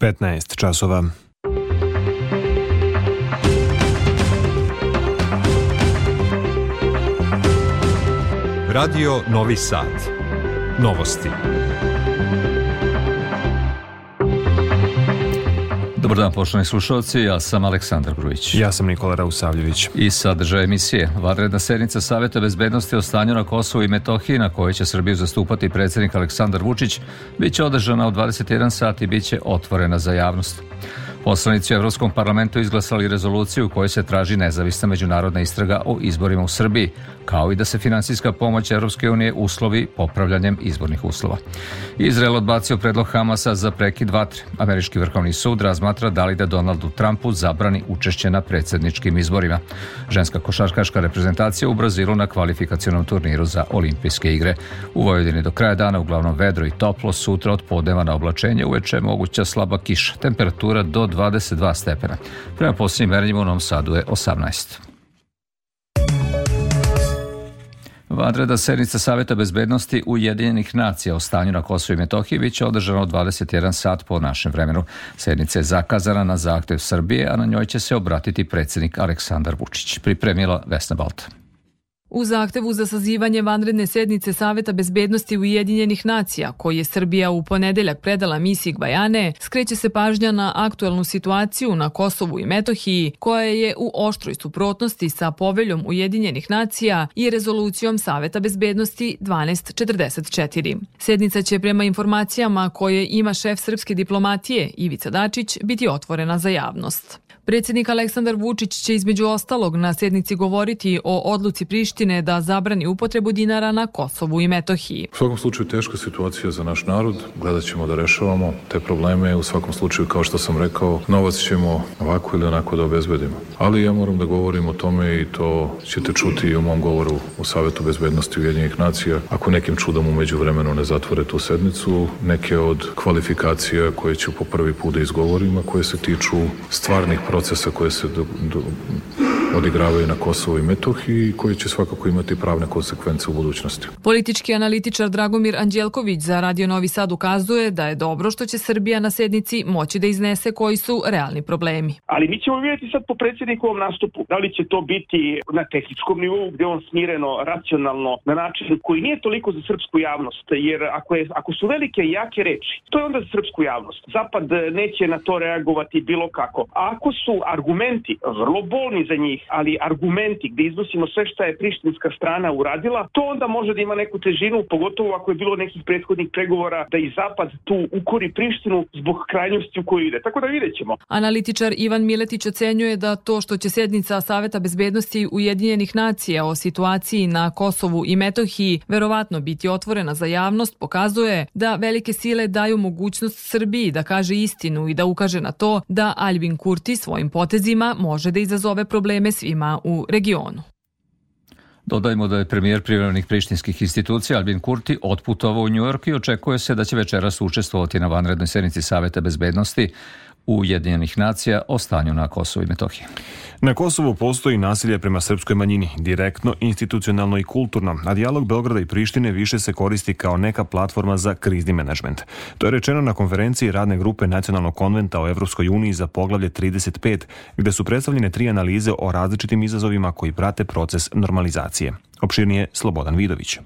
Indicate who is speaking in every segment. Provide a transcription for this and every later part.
Speaker 1: 15 časova. Radio Novi Sad. Novosti.
Speaker 2: Dobar dan, poštovani slušalci, ja sam Aleksandar Grujić.
Speaker 3: Ja sam Nikola Rausavljević.
Speaker 2: I sadržaj emisije. Vanredna sednica Saveta bezbednosti o stanju na Kosovu i Metohiji, na kojoj će Srbiju zastupati predsednik Aleksandar Vučić, bit će održana u 21 sat i bit će otvorena za javnost. Poslanici u Evropskom parlamentu izglasali rezoluciju u kojoj se traži nezavisna međunarodna istraga o izborima u Srbiji, kao i da se finansijska pomoć Evropske unije uslovi popravljanjem izbornih uslova. Izrael odbacio predlog Hamasa za prekid vatre. Američki vrhovni sud razmatra da li da Donaldu Trumpu zabrani učešće na predsedničkim izborima. Ženska košarkaška reprezentacija u Brazilu na kvalifikacionom turniru za olimpijske igre. U Vojvodini do kraja dana uglavnom vedro i toplo, sutra od podneva na oblačenje, uveče moguća slaba kiša, temperatura do 22 stepena. Prema posljednjim merenjima u Novom Sadu je 18. Vanreda sednica Saveta bezbednosti Ujedinjenih nacija o stanju na Kosovo i Metohiji biće održana od 21 sat po našem vremenu. Sednica je zakazana na zahtev Srbije, a na njoj će se obratiti predsednik Aleksandar Vučić. Pripremila Vesna Balta.
Speaker 4: U zahtevu za sazivanje vanredne sednice Saveta bezbednosti Ujedinjenih nacija, koji je Srbija u ponedeljak predala misiji Gvajane, skreće se pažnja na aktuelnu situaciju na Kosovu i Metohiji, koja je u oštroj suprotnosti sa poveljom Ujedinjenih nacija i rezolucijom Saveta bezbednosti 1244. Sednica će prema informacijama koje ima šef srpske diplomatije Ivica Dačić biti otvorena za javnost. Predsednik Aleksandar Vučić će između ostalog na sednici govoriti o odluci Prištine da zabrani upotrebu dinara na Kosovu i Metohiji.
Speaker 5: U svakom slučaju teška situacija za naš narod, gledat ćemo da rešavamo te probleme, u svakom slučaju kao što sam rekao, novac ćemo ovako ili onako da obezbedimo. Ali ja moram da govorim o tome i to ćete čuti i u mom govoru u Savetu bezbednosti Ujedinjenih nacija, ako nekim čudom umeđu vremenu ne zatvore tu sednicu, neke od kvalifikacija koje ću po prvi put da izgovorim, a koje se tiču stvarnih problema procesa koje se do, do, odigravaju na Kosovo i Metohiji i koji će svakako imati pravne konsekvence u budućnosti.
Speaker 4: Politički analitičar Dragomir Anđelković za Radio Novi Sad ukazuje da je dobro što će Srbija na sednici moći da iznese koji su realni problemi.
Speaker 6: Ali mi ćemo vidjeti sad po predsjednikovom nastupu da li će to biti na tehničkom nivou gde on smireno, racionalno, na način koji nije toliko za srpsku javnost, jer ako, je, ako su velike i jake reči, to je onda za srpsku javnost. Zapad neće na to reagovati bilo kako. A ako su argumenti vrlo bolni za njih, njih, ali argumenti gde iznosimo sve šta je prištinska strana uradila, to onda može da ima neku težinu, pogotovo ako je bilo nekih prethodnih pregovora da i Zapad tu ukori Prištinu zbog krajnjosti u koju ide. Tako da vidjet ćemo.
Speaker 4: Analitičar Ivan Miletić ocenjuje da to što će sednica Saveta bezbednosti Ujedinjenih nacija o situaciji na Kosovu i Metohiji verovatno biti otvorena za javnost pokazuje da velike sile daju mogućnost Srbiji da kaže istinu i da ukaže na to da Albin Kurti svojim potezima može da izazove probleme probleme svima u regionu.
Speaker 2: Dodajmo da je premijer privremenih prištinskih institucija Albin Kurti otputovao u Njujork i očekuje se da će večeras učestvovati na vanrednoj sednici Saveta bezbednosti Ujedinjenih nacija o stanju na Kosovu i Metohiji.
Speaker 7: Na Kosovu postoji nasilje prema srpskoj manjini, direktno, institucionalno i kulturno, a dijalog Beograda i Prištine više se koristi kao neka platforma za krizni menadžment. To je rečeno na konferenciji radne grupe Nacionalnog konventa o Evropskoj uniji za poglavlje 35, gde su predstavljene tri analize o različitim izazovima koji prate proces normalizacije. Opširnije Slobodan Vidović.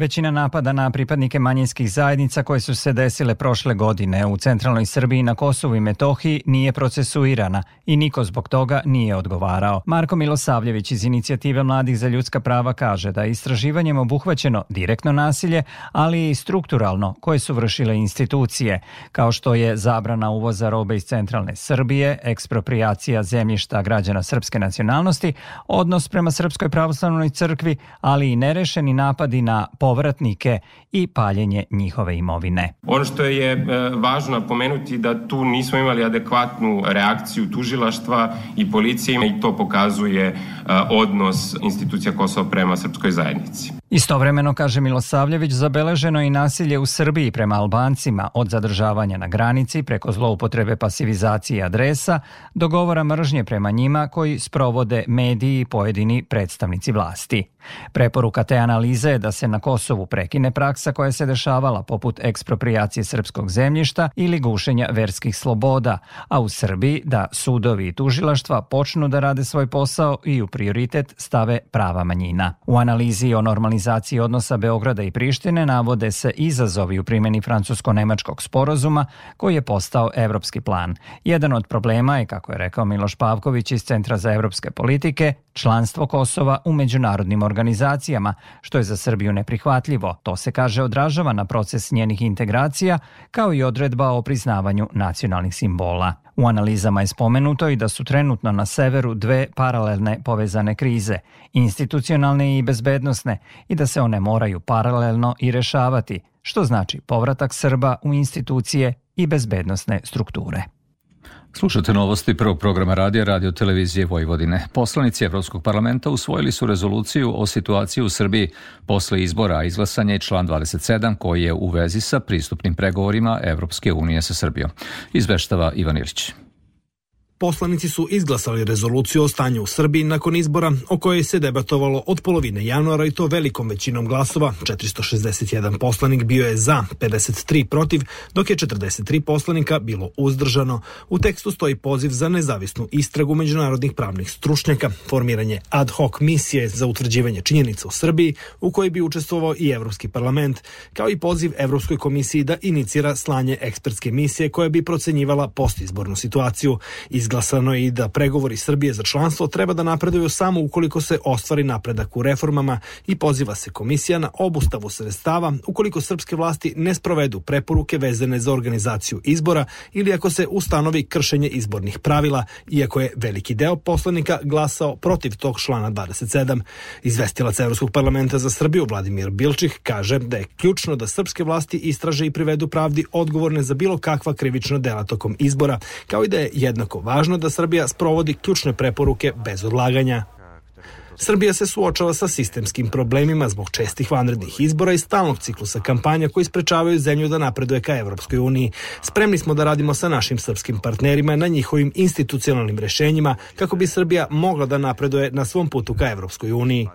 Speaker 8: Većina napada na pripadnike manjinskih zajednica koje su se desile prošle godine u centralnoj Srbiji na Kosovu i Metohiji nije procesuirana i niko zbog toga nije odgovarao. Marko Milosavljević iz inicijative Mladih za ljudska prava kaže da istraživanjem obuhvaćeno direktno nasilje, ali i strukturalno koje su vršile institucije, kao što je zabrana uvoza robe iz centralne Srbije, ekspropriacija zemljišta građana srpske nacionalnosti, odnos prema Srpskoj pravoslavnoj crkvi, ali i nerešeni napadi na po povratnike i paljenje njihove imovine.
Speaker 9: Ono što je e, važno napomenuti da tu nismo imali adekvatnu reakciju tužilaštva i policije i to pokazuje e, odnos institucija Kosova prema srpskoj zajednici.
Speaker 8: Istovremeno, kaže Milosavljević, zabeleženo i nasilje u Srbiji prema Albancima od zadržavanja na granici preko zloupotrebe pasivizacije adresa do govora mržnje prema njima koji sprovode mediji i pojedini predstavnici vlasti. Preporuka te analize je da se na Kosovu prekine praksa koja se dešavala poput ekspropriacije srpskog zemljišta ili gušenja verskih sloboda, a u Srbiji da sudovi i tužilaštva počnu da rade svoj posao i u prioritet stave prava manjina. U analizi o normalizaciji normalizaciji odnosa Beograda i Prištine navode se izazovi u primjeni francusko-nemačkog sporazuma koji je postao evropski plan. Jedan od problema je, kako je rekao Miloš Pavković iz Centra za evropske politike, članstvo Kosova u međunarodnim organizacijama, što je za Srbiju neprihvatljivo. To se kaže odražava na proces njenih integracija, kao i odredba o priznavanju nacionalnih simbola. U analizama je spomenuto i da su trenutno na severu dve paralelne povezane krize, institucionalne i bezbednosne, i da se one moraju paralelno i rešavati, što znači povratak Srba u institucije i bezbednosne strukture.
Speaker 2: Slušate novosti prvog programa radija Radio Televizije Vojvodine. Poslanici Evropskog parlamenta usvojili su rezoluciju o situaciji u Srbiji posle izbora, izglasan je član 27 koji je u vezi sa pristupnim pregovorima Evropske unije sa Srbijom. Izveštava Ivan Ilić.
Speaker 10: Poslanici su izglasali rezoluciju o stanju u Srbiji nakon izbora o kojoj se debatovalo od polovine januara i to velikom većinom glasova. 461 poslanik bio je za, 53 protiv, dok je 43 poslanika bilo uzdržano. U tekstu stoji poziv za nezavisnu istragu međunarodnih pravnih stručnjaka, formiranje ad hoc misije za utvrđivanje činjenica u Srbiji u kojoj bi učestvovao i Evropski parlament, kao i poziv Evropskoj komisiji da inicira slanje ekspertske misije koja bi procenjivala postizbornu situaciju. Iz Izglasano je i da pregovori Srbije za članstvo treba da napreduju samo ukoliko se ostvari napredak u reformama i poziva se komisija na obustavu sredstava ukoliko srpske vlasti ne sprovedu preporuke vezane za organizaciju izbora ili ako se ustanovi kršenje izbornih pravila, iako je veliki deo poslanika glasao protiv tog člana 27. Izvestilac Evropskog parlamenta za Srbiju Vladimir Bilčih kaže da je ključno da srpske vlasti istraže i privedu pravdi odgovorne za bilo kakva krivična dela tokom izbora, kao i da je jednako važno važno da Srbija sprovodi ključne preporuke bez odlaganja.
Speaker 11: Srbija se suočava sa sistemskim problemima zbog čestih vanrednih izbora i stalnog ciklusa kampanja koji sprečavaju zemlju da napreduje ka Evropskoj uniji. Spremni smo da radimo sa našim srpskim partnerima na njihovim institucionalnim rešenjima kako bi Srbija mogla da napreduje na svom putu ka Evropskoj uniji.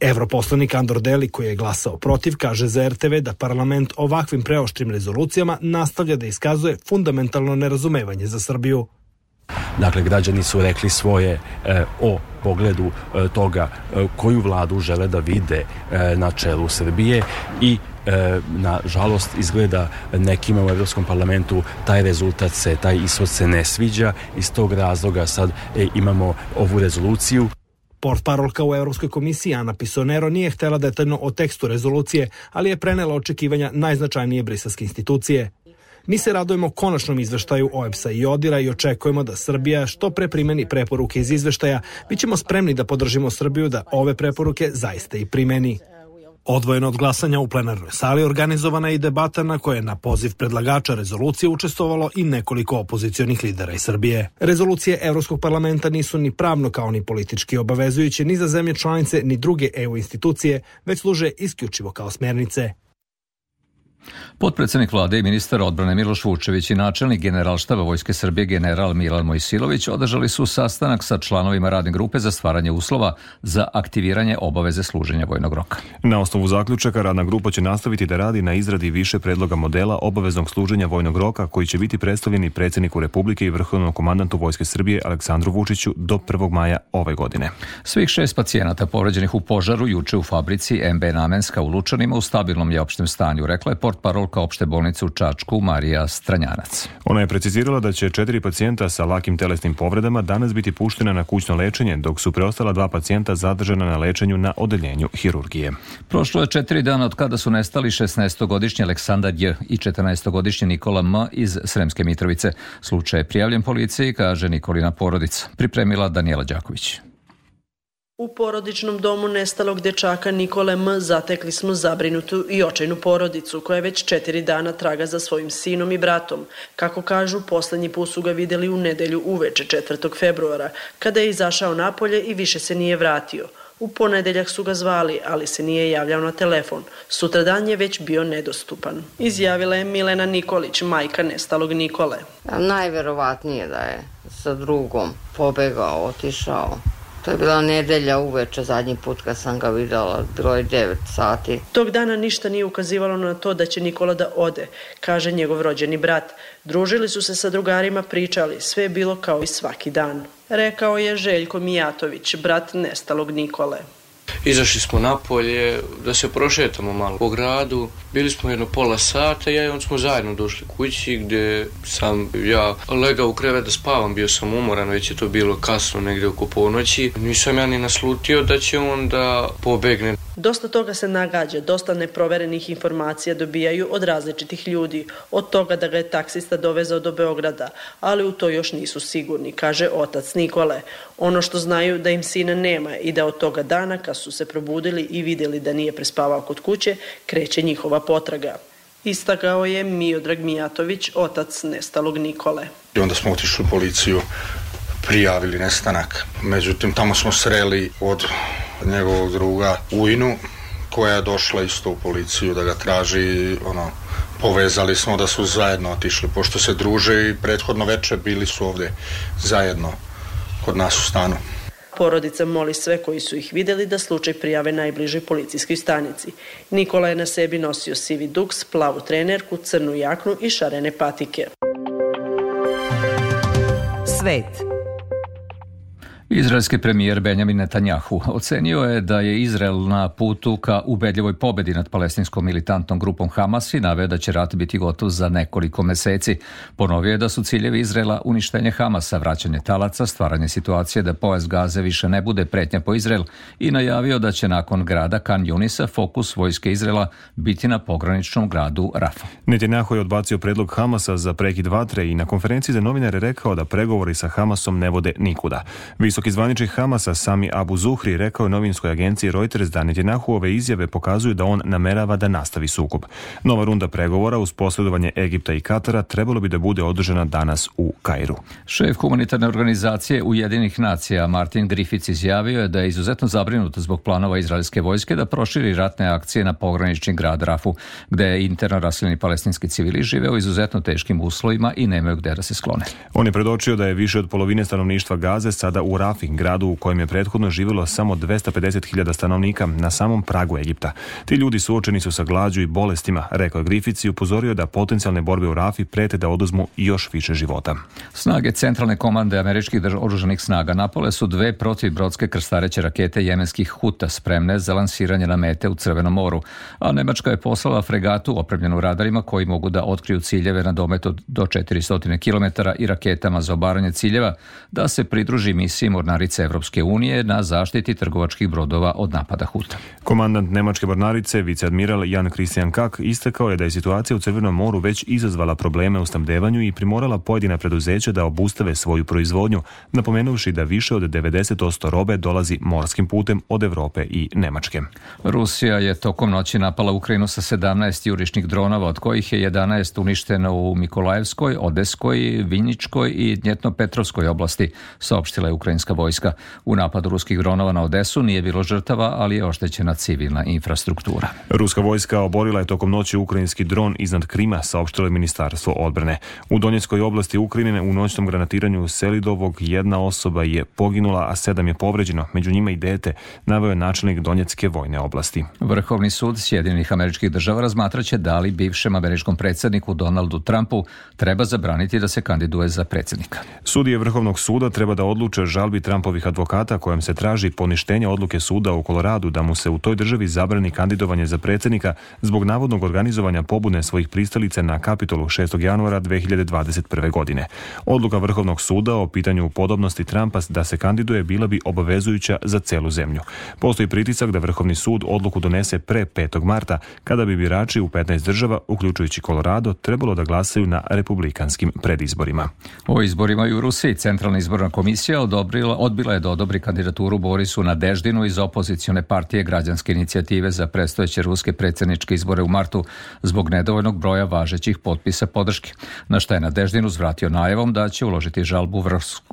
Speaker 11: Evroposlanik Andor Deli, koji je glasao protiv, kaže za RTV da parlament ovakvim preoštrim rezolucijama nastavlja da iskazuje fundamentalno nerazumevanje za Srbiju.
Speaker 12: Dakle, građani su rekli svoje e, o pogledu e, toga e, koju vladu žele da vide e, na čelu Srbije i e, na žalost izgleda nekima u Evropskom parlamentu taj rezultat se, taj ishod se ne sviđa iz tog razloga sad e, imamo ovu rezoluciju
Speaker 10: Portparolka u Evropskoj komisiji Ana Pisonero nije htela detaljno o tekstu rezolucije, ali je prenela očekivanja najznačajnije briselske institucije. Mi se radujemo konačnom izveštaju OEPS-a i Odira i očekujemo da Srbija što pre primeni preporuke iz izveštaja. Bićemo spremni da podržimo Srbiju da ove preporuke zaista i primeni. Odvojeno od glasanja u plenarnoj sali organizovana je i debata na kojoj je na poziv predlagača rezolucije učestvovalo i nekoliko opozicionih lidera iz Srbije. Rezolucije Evropskog parlamenta nisu ni pravno kao ni politički obavezujuće ni za zemlje članice ni druge EU institucije, već služe isključivo kao smernice.
Speaker 2: Potpredsednik vlade i ministar odbrane Miloš Vučević i načelnik generalštaba Vojske Srbije general Milan Mojsilović održali su sastanak sa članovima radne grupe za stvaranje uslova za aktiviranje obaveze služenja vojnog roka. Na osnovu zaključaka radna grupa će nastaviti da radi na izradi više predloga modela obaveznog služenja vojnog roka koji će biti predstavljeni predsedniku Republike i vrhovnom komandantu Vojske Srbije Aleksandru Vučiću do 1. maja ove godine. Svih šest pacijenata povređenih u požaru juče u fabrici MB Namenska u Lučanima u stabilnom je opštem stanju, rekla je port portparolka opšte bolnice u Čačku Marija Stranjanac. Ona je precizirala da će četiri pacijenta sa lakim telesnim povredama danas biti puštena na kućno lečenje, dok su preostala dva pacijenta zadržana na lečenju na odeljenju hirurgije. Prošlo je četiri dana od kada su nestali 16-godišnji Aleksandar J. i 14-godišnji Nikola M. iz Sremske Mitrovice. Slučaj je prijavljen policiji, kaže Nikolina porodica. Pripremila Danijela Đaković.
Speaker 13: U porodičnom domu nestalog dečaka Nikole M. zatekli smo zabrinutu i očajnu porodicu koja već četiri dana traga za svojim sinom i bratom. Kako kažu, poslednji put su ga videli u nedelju uveče 4. februara, kada je izašao napolje i više se nije vratio. U ponedeljak su ga zvali, ali se nije javljao na telefon. Sutradan je već bio nedostupan. Izjavila je Milena Nikolić, majka nestalog Nikole.
Speaker 14: Najverovatnije da je sa drugom pobegao, otišao To je bila nedelja uveče, zadnji put kad sam ga videla, bilo 9 sati.
Speaker 13: Tog dana ništa nije ukazivalo na to da će Nikola da ode, kaže njegov rođeni brat. Družili su se sa drugarima, pričali, sve je bilo kao i svaki dan. Rekao je Željko Mijatović, brat nestalog Nikole.
Speaker 15: Izašli smo napolje da se prošetamo malo po gradu. Bili smo jedno pola sata ja i on smo zajedno došli kući gde sam ja legao u krevet da spavam. Bio sam umoran, već je to bilo kasno negde oko ponoći. Nisam ja ni naslutio da će on da pobegne.
Speaker 13: Dosta toga se nagađa, dosta neproverenih informacija dobijaju od različitih ljudi, od toga da ga je taksista dovezao do Beograda, ali u to još nisu sigurni, kaže otac Nikole. Ono što znaju da im sina nema i da od toga dana kad su se probudili i videli da nije prespavao kod kuće, kreće njihova potraga. Istagao je Miodrag Mijatović, otac nestalog Nikole.
Speaker 16: I onda smo otišli u policiju prijavili nestanak. Međutim, tamo smo sreli od njegovog druga Ujnu, koja je došla isto u policiju da ga traži, ono, povezali smo da su zajedno otišli, pošto se druže i prethodno veče bili su ovde zajedno kod nas u stanu.
Speaker 13: Porodica moli sve koji su ih videli da slučaj prijave najbližoj policijskoj stanici. Nikola je na sebi nosio sivi duks, plavu trenerku, crnu jaknu i šarene patike.
Speaker 2: Svet Izraelski premijer Benjamin Netanjahu ocenio je da je Izrael na putu ka ubedljivoj pobedi nad palestinskom militantnom grupom Hamas i naveo da će rat biti gotov za nekoliko meseci. Ponovio je da su ciljevi Izraela uništenje Hamasa, vraćanje talaca, stvaranje situacije da pojas Gaze više ne bude pretnja po Izrael i najavio da će nakon grada Kan Junisa fokus vojske Izraela biti na pograničnom gradu Rafa. Netanjahu je odbacio predlog Hamasa za prekid vatre i na konferenciji za novinare rekao da pregovori sa Hamasom ne vode nikuda. Vis Visoki zvaničnik Hamasa Sami Abu Zuhri rekao je novinskoj agenciji Reuters da Netanyahu ove izjave pokazuju da on namerava da nastavi sukob. Nova runda pregovora uz posledovanje Egipta i Katara trebalo bi da bude održana danas u Kairu. Šef humanitarne organizacije Ujedinih nacija Martin Griffiths izjavio je da je izuzetno zabrinut zbog planova izraelske vojske da proširi ratne akcije na pogranični grad Rafu, gde je interno raseljeni palestinski civili žive u izuzetno teškim uslovima i nemaju gde da se sklone. On je predočio da je više od polovine stanovništva Gaze sada u Rafih, gradu u kojem je prethodno živjelo samo 250.000 stanovnika na samom pragu Egipta. Ti ljudi suočeni su sa glađu i bolestima, rekao je Grifici i upozorio da potencijalne borbe u Rafi prete da oduzmu još više života. Snage centralne komande američkih oružanih snaga napale su dve protivbrodske krstareće rakete jemenskih Huta spremne za lansiranje na mete u Crvenom moru, a Nemačka je poslala fregatu opremljenu radarima koji mogu da otkriju ciljeve na dometu do 400 km i raketama za obaranje ciljeva da se pridruži misiji mornarice Evropske unije na zaštiti trgovačkih brodova od napada Huta. Komandant Nemačke mornarice, viceadmiral Jan Christian Kak, istakao je da je situacija u Crvenom moru već izazvala probleme u stamdevanju i primorala pojedina preduzeća da obustave svoju proizvodnju, napomenuši da više od 90% robe dolazi morskim putem od Evrope i Nemačke. Rusija je tokom noći napala Ukrajinu sa 17 jurišnih dronova, od kojih je 11 uništeno u Mikolajevskoj, Odeskoj, Vinjičkoj i Dnjetnopetrovskoj oblasti, saopštila je ukrajinska Britanska vojska. U napadu ruskih dronova na Odesu nije bilo žrtava, ali je oštećena civilna infrastruktura. Ruska vojska oborila je tokom noći ukrajinski dron iznad Krima, saopštilo je Ministarstvo odbrane. U Donjeckoj oblasti Ukrajine u noćnom granatiranju Selidovog jedna osoba je poginula, a sedam je povređeno, među njima i dete, naveo je načelnik Donjecke vojne oblasti. Vrhovni sud Sjedinjenih američkih država razmatraće da li bivšem američkom predsedniku Donaldu Trumpu treba zabraniti da se kandiduje za predsednika. Sudije Vrhovnog suda treba da odluče žalbi tužbi Trumpovih advokata kojom se traži poništenje odluke suda u Koloradu da mu se u toj državi zabrani kandidovanje za predsjednika zbog navodnog organizovanja pobune svojih pristalice na Kapitolu 6. januara 2021. godine. Odluka Vrhovnog suda o pitanju podobnosti Trumpa da se kandiduje bila bi obavezujuća za celu zemlju. Postoji pritisak da Vrhovni sud odluku donese pre 5. marta, kada bi birači u 15 država, uključujući Kolorado, trebalo da glasaju na republikanskim predizborima. O izborima i u Rusiji Centralna izborna komisija odobrila odbila, odbila je da odobri kandidaturu Borisu Nadeždinu iz opozicione partije građanske inicijative za predstojeće ruske predsedničke izbore u martu zbog nedovoljnog broja važećih potpisa podrške, na šta je Nadeždin uzvratio najavom da će uložiti žalbu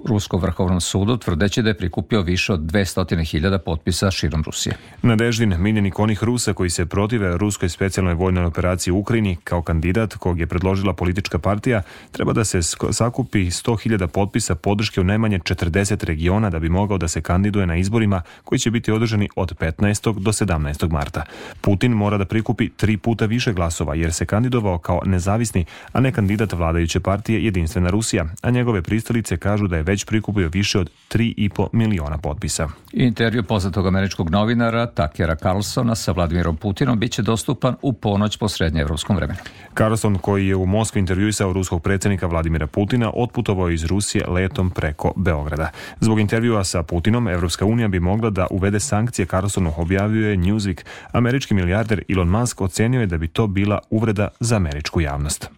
Speaker 2: Ruskom vrhovnom sudu, tvrdeći da je prikupio više od 200.000 potpisa širom Rusije. Nadeždin, miljenik onih Rusa koji se protive ruskoj specijalnoj vojnoj operaciji u Ukrajini, kao kandidat kog je predložila politička partija, treba da se sakupi 100.000 potpisa podrške u najmanje 40 regiona regiona da bi mogao da se kandiduje na izborima koji će biti održani od 15. do 17. marta. Putin mora da prikupi tri puta više glasova jer se kandidovao kao nezavisni, a ne kandidat vladajuće partije Jedinstvena Rusija, a njegove pristalice kažu da je već prikupio više od 3,5 miliona potpisa. Intervju poznatog američkog novinara Takera Carlsona sa Vladimirom Putinom biće dostupan u ponoć po srednjeevropskom vremenu. Carlson koji je u Moskvi intervjuisao ruskog predsednika Vladimira Putina otputovao iz Rusije letom preko Beograda. Zbog Zbog intervjua sa Putinom, Evropska unija bi mogla da uvede sankcije Carlsonu, objavio je Newsweek. Američki milijarder Elon Musk ocenio je da bi to bila uvreda za američku javnost.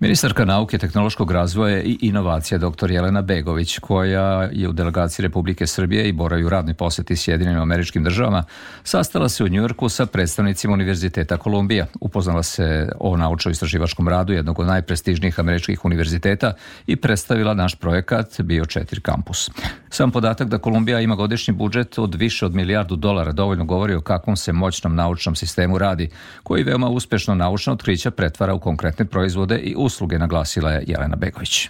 Speaker 2: Ministarka nauke, tehnološkog razvoja i inovacija dr. Jelena Begović, koja je u delegaciji Republike Srbije i boravi u radnoj poseti Sjedinim američkim državama, sastala se u Njujorku sa predstavnicima Univerziteta Kolumbija. Upoznala se o naučno-istraživačkom radu jednog od najprestižnijih američkih univerziteta i predstavila naš projekat Bio 4 kampus. Sam podatak da Kolumbija ima godišnji budžet od više od milijardu dolara dovoljno govori o kakvom se moćnom naučnom sistemu radi, koji veoma uspešno naučna otkrića pretvara u konkretne proizvode i usluge, naglasila je Jelena Begović.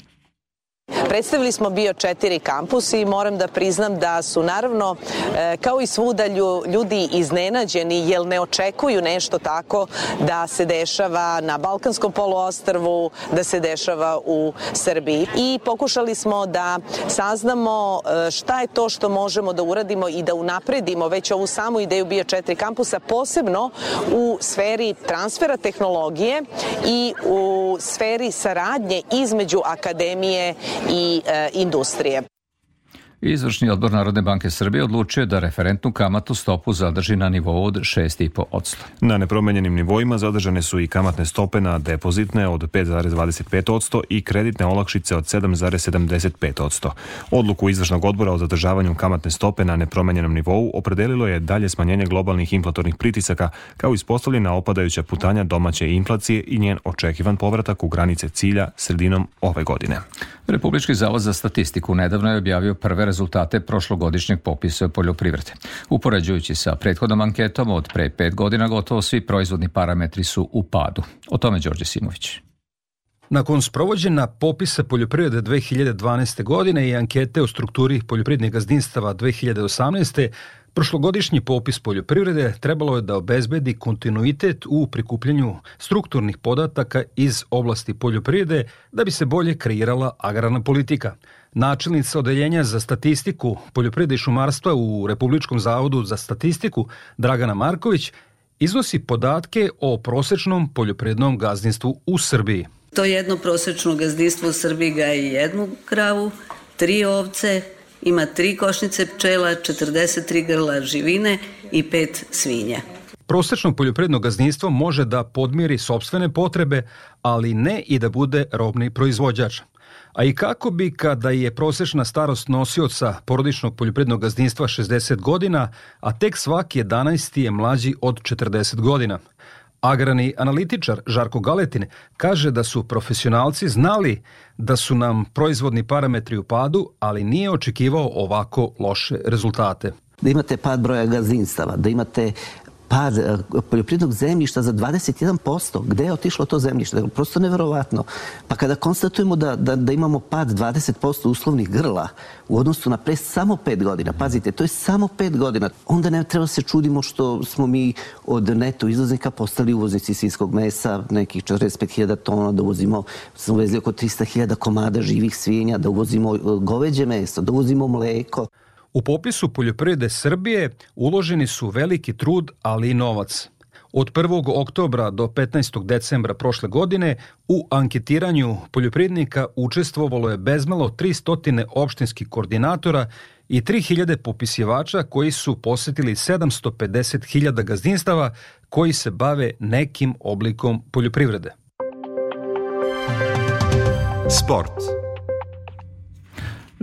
Speaker 17: Predstavili smo bio četiri kampus i moram da priznam da su naravno e, kao i svuda ljudi iznenađeni jer ne očekuju nešto tako da se dešava na Balkanskom poluostrvu, da se dešava u Srbiji. I pokušali smo da saznamo e, šta je to što možemo da uradimo i da unapredimo već ovu samu ideju bio četiri kampusa, posebno u sferi transfera tehnologije i u sferi saradnje između akademije i E, industrije.
Speaker 2: Izvršni odbor Narodne banke Srbije odlučio da referentnu kamatnu stopu zadrži na nivou od 6,5%. Na nepromenjenim nivoima zadržane su i kamatne stope na depozitne od 5,25% i kreditne olakšice od 7,75%. Odluku izvršnog odbora o zadržavanju kamatne stope na nepromenjenom nivou opredelilo je dalje smanjenje globalnih inflatornih pritisaka kao ispostavljena opadajuća putanja domaće inflacije i njen očekivan povratak u granice cilja sredinom ove godine. Republički zavod za statistiku nedavno je objavio prve rezultate prošlogodišnjeg popisa poljoprivrede. Upoređujući sa prethodnom anketom od pre pet godina gotovo svi proizvodni parametri su u padu. O tome Đorđe Simović.
Speaker 18: Nakon sprovođena popisa poljoprivrede 2012. godine i ankete o strukturi poljoprivrednih gazdinstava 2018. Prošlogodišnji popis poljoprivrede trebalo je da obezbedi kontinuitet u prikupljanju strukturnih podataka iz oblasti poljoprivrede da bi se bolje kreirala agrarna politika – Načelnica Odeljenja za statistiku poljoprivrede i šumarstva u Republičkom zavodu za statistiku Dragana Marković iznosi podatke o prosečnom poljoprivrednom gazdinstvu u Srbiji.
Speaker 19: To jedno prosečno gazdinstvo u Srbiji ga gaji jednu kravu, tri ovce, ima tri košnice pčela, 43 grla živine i pet svinja.
Speaker 18: Prosečno poljoprivredno gazdinstvo može da podmiri sobstvene potrebe, ali ne i da bude robni proizvođač – a i kako bi kada je prosečna starost nosioca porodičnog poljoprivrednog gazdinstva 60 godina, a tek svaki 11. je mlađi od 40 godina. Agrani analitičar Žarko Galetin kaže da su profesionalci znali da su nam proizvodni parametri u padu, ali nije očekivao ovako loše rezultate
Speaker 20: da imate pad broja gazdinstava, da imate pad e, poljoprivrednog zemljišta za 21%. Gde je otišlo to zemljište? Prosto neverovatno. Pa kada konstatujemo da, da, da imamo pad 20% uslovnih grla u odnosu na pre samo 5 godina, pazite, to je samo 5 godina, onda ne treba da se čudimo što smo mi od neto izlaznika postali uvoznici svinskog mesa, nekih 45.000 tona, da uvozimo, smo uvezli oko 300.000 komada živih svinja, da uvozimo goveđe meso, da uvozimo mleko.
Speaker 18: U popisu poljoprivrede Srbije uloženi su veliki trud, ali i novac. Od 1. oktobra do 15. decembra prošle godine u anketiranju poljoprivrednika učestvovalo je bezmalo 300 opštinskih koordinatora i 3000 popisivača koji su posetili 750.000 gazdinstava koji se bave nekim oblikom poljoprivrede.
Speaker 2: Sport.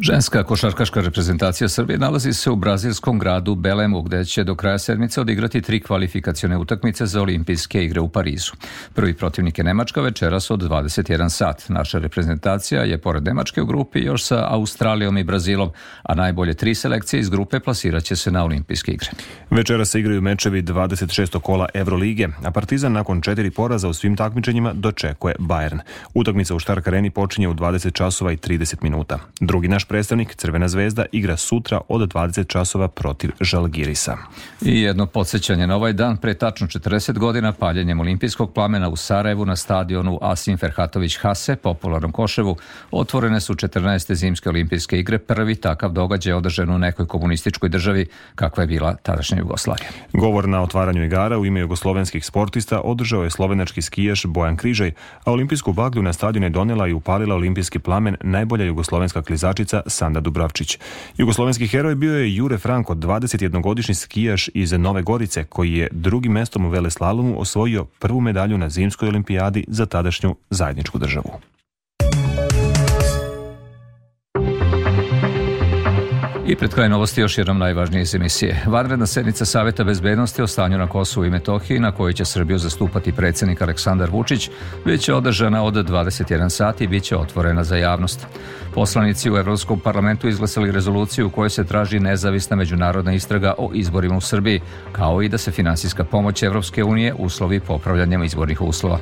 Speaker 2: Ženska košarkaška reprezentacija Srbije nalazi se u brazilskom gradu Belemu, gde će do kraja sedmice odigrati tri kvalifikacione utakmice za olimpijske igre u Parizu. Prvi protivnik je Nemačka večeras od 21 sat. Naša reprezentacija je pored Nemačke u grupi još sa Australijom i Brazilom, a najbolje tri selekcije iz grupe plasiraće se na olimpijske igre. Večeras se igraju mečevi 26. kola Evrolige, a Partizan nakon četiri poraza u svim takmičenjima dočekuje Bayern. Utakmica u Štark Areni počinje u 20 časova i 30 minuta. Drugi naš predstavnik Crvena zvezda igra sutra od 20 časova protiv Žalgirisa. I jedno podsjećanje na ovaj dan pre tačno 40 godina paljenjem olimpijskog plamena u Sarajevu na stadionu Asim Ferhatović Hase, popularnom Koševu, otvorene su 14. zimske olimpijske igre, prvi takav događaj održan u nekoj komunističkoj državi kakva je bila tadašnja Jugoslavija. Govor na otvaranju igara u ime jugoslovenskih sportista održao je slovenački skijaš Bojan Križaj, a olimpijsku baglju na stadion je donela i upalila olimpijski plamen najbolja jugoslovenska klizačica tenisa Sanda Dubravčić. Jugoslovenski heroj bio je Jure Franko, 21-godišnji skijaš iz Nove Gorice, koji je drugim mestom u Veleslalomu osvojio prvu medalju na zimskoj olimpijadi za tadašnju zajedničku državu. I pred kraj novosti još jednom najvažnije iz emisije. Vanredna sednica Saveta bezbednosti o stanju na Kosovu i Metohiji na kojoj će Srbiju zastupati predsednik Aleksandar Vučić biće održana od 21 sati i biće otvorena za javnost. Poslanici u Evropskom parlamentu izglasali rezoluciju u kojoj se traži nezavisna međunarodna istraga o izborima u Srbiji, kao i da se finansijska pomoć Evropske unije uslovi popravljanjem izbornih uslova.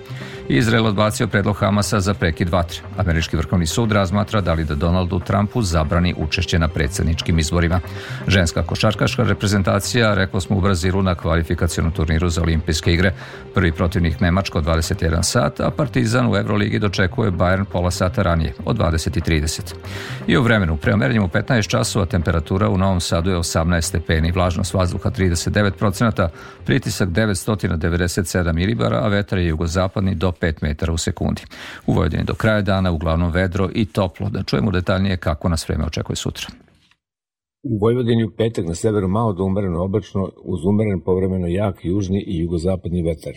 Speaker 2: Izrael odbacio predlog Hamasa za prekid vatre. Američki vrhovni sud razmatra da li da Donaldu Trumpu zabrani učešće na predsedničkim izborima. Ženska košarkaška reprezentacija, reklo smo u Brazilu na kvalifikacijonom turniru za olimpijske igre. Prvi protivnik Nemačko 21 sat, a Partizan u Euroligi dočekuje Bayern pola sata ranije, od 20.30. I u vremenu, preomerenjem u 15 časova temperatura u Novom Sadu je 18 stepeni, vlažnost vazduha 39 procenata, pritisak 997 milibara, a vetar je jugozapadni do 5 metara u sekundi. U Vojvodini do kraja dana, uglavnom vedro i toplo. Da čujemo detaljnije kako nas vreme očekuje sutra.
Speaker 21: U Vojvodini u petak na severu malo do da umereno oblačno, uz umeren povremeno jak južni i jugozapadni vetar.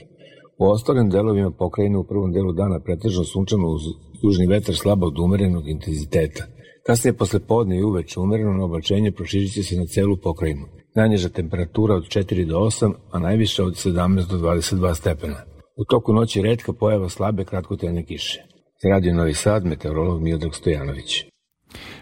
Speaker 21: U ostalim delovima pokrajine u prvom delu dana pretežno sunčano uz južni vetar slabo od umerenog intenziteta. Kasnije posle podne i uveče umereno na oblačenje proširit će se na celu pokrajinu. Najniža temperatura od 4 do 8, a najviše od 17 do 22 stepena. U toku noći redka pojava slabe kratkotrajne kiše. Radio Novi Sad, meteorolog Miodrag Stojanović.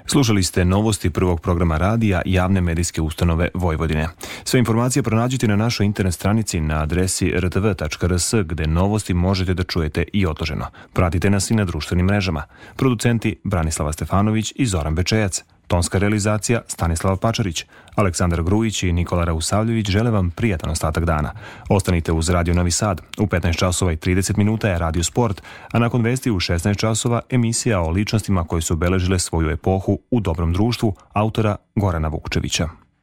Speaker 2: Slušali ste novosti prvog programa radija Javne medijske ustanove Vojvodine. Sve informacije pronađite na našoj internet stranici na adresi rtv.rs gde novosti možete da čujete i odloženo. Pratite nas i na društvenim mrežama. Producenti Branislava Stefanović i Zoran Bečejac. Tonska realizacija Stanislava Pačarić, Aleksandar Grujić i Nikola Rausavljević žele vam prijatan ostatak dana. Ostanite uz Radio Novi Sad. U 15 časova i 30 minuta je Radio Sport, a nakon vesti u 16 časova emisija o ličnostima koje su beležile svoju epohu u dobrom društvu autora Gorana Vukčevića.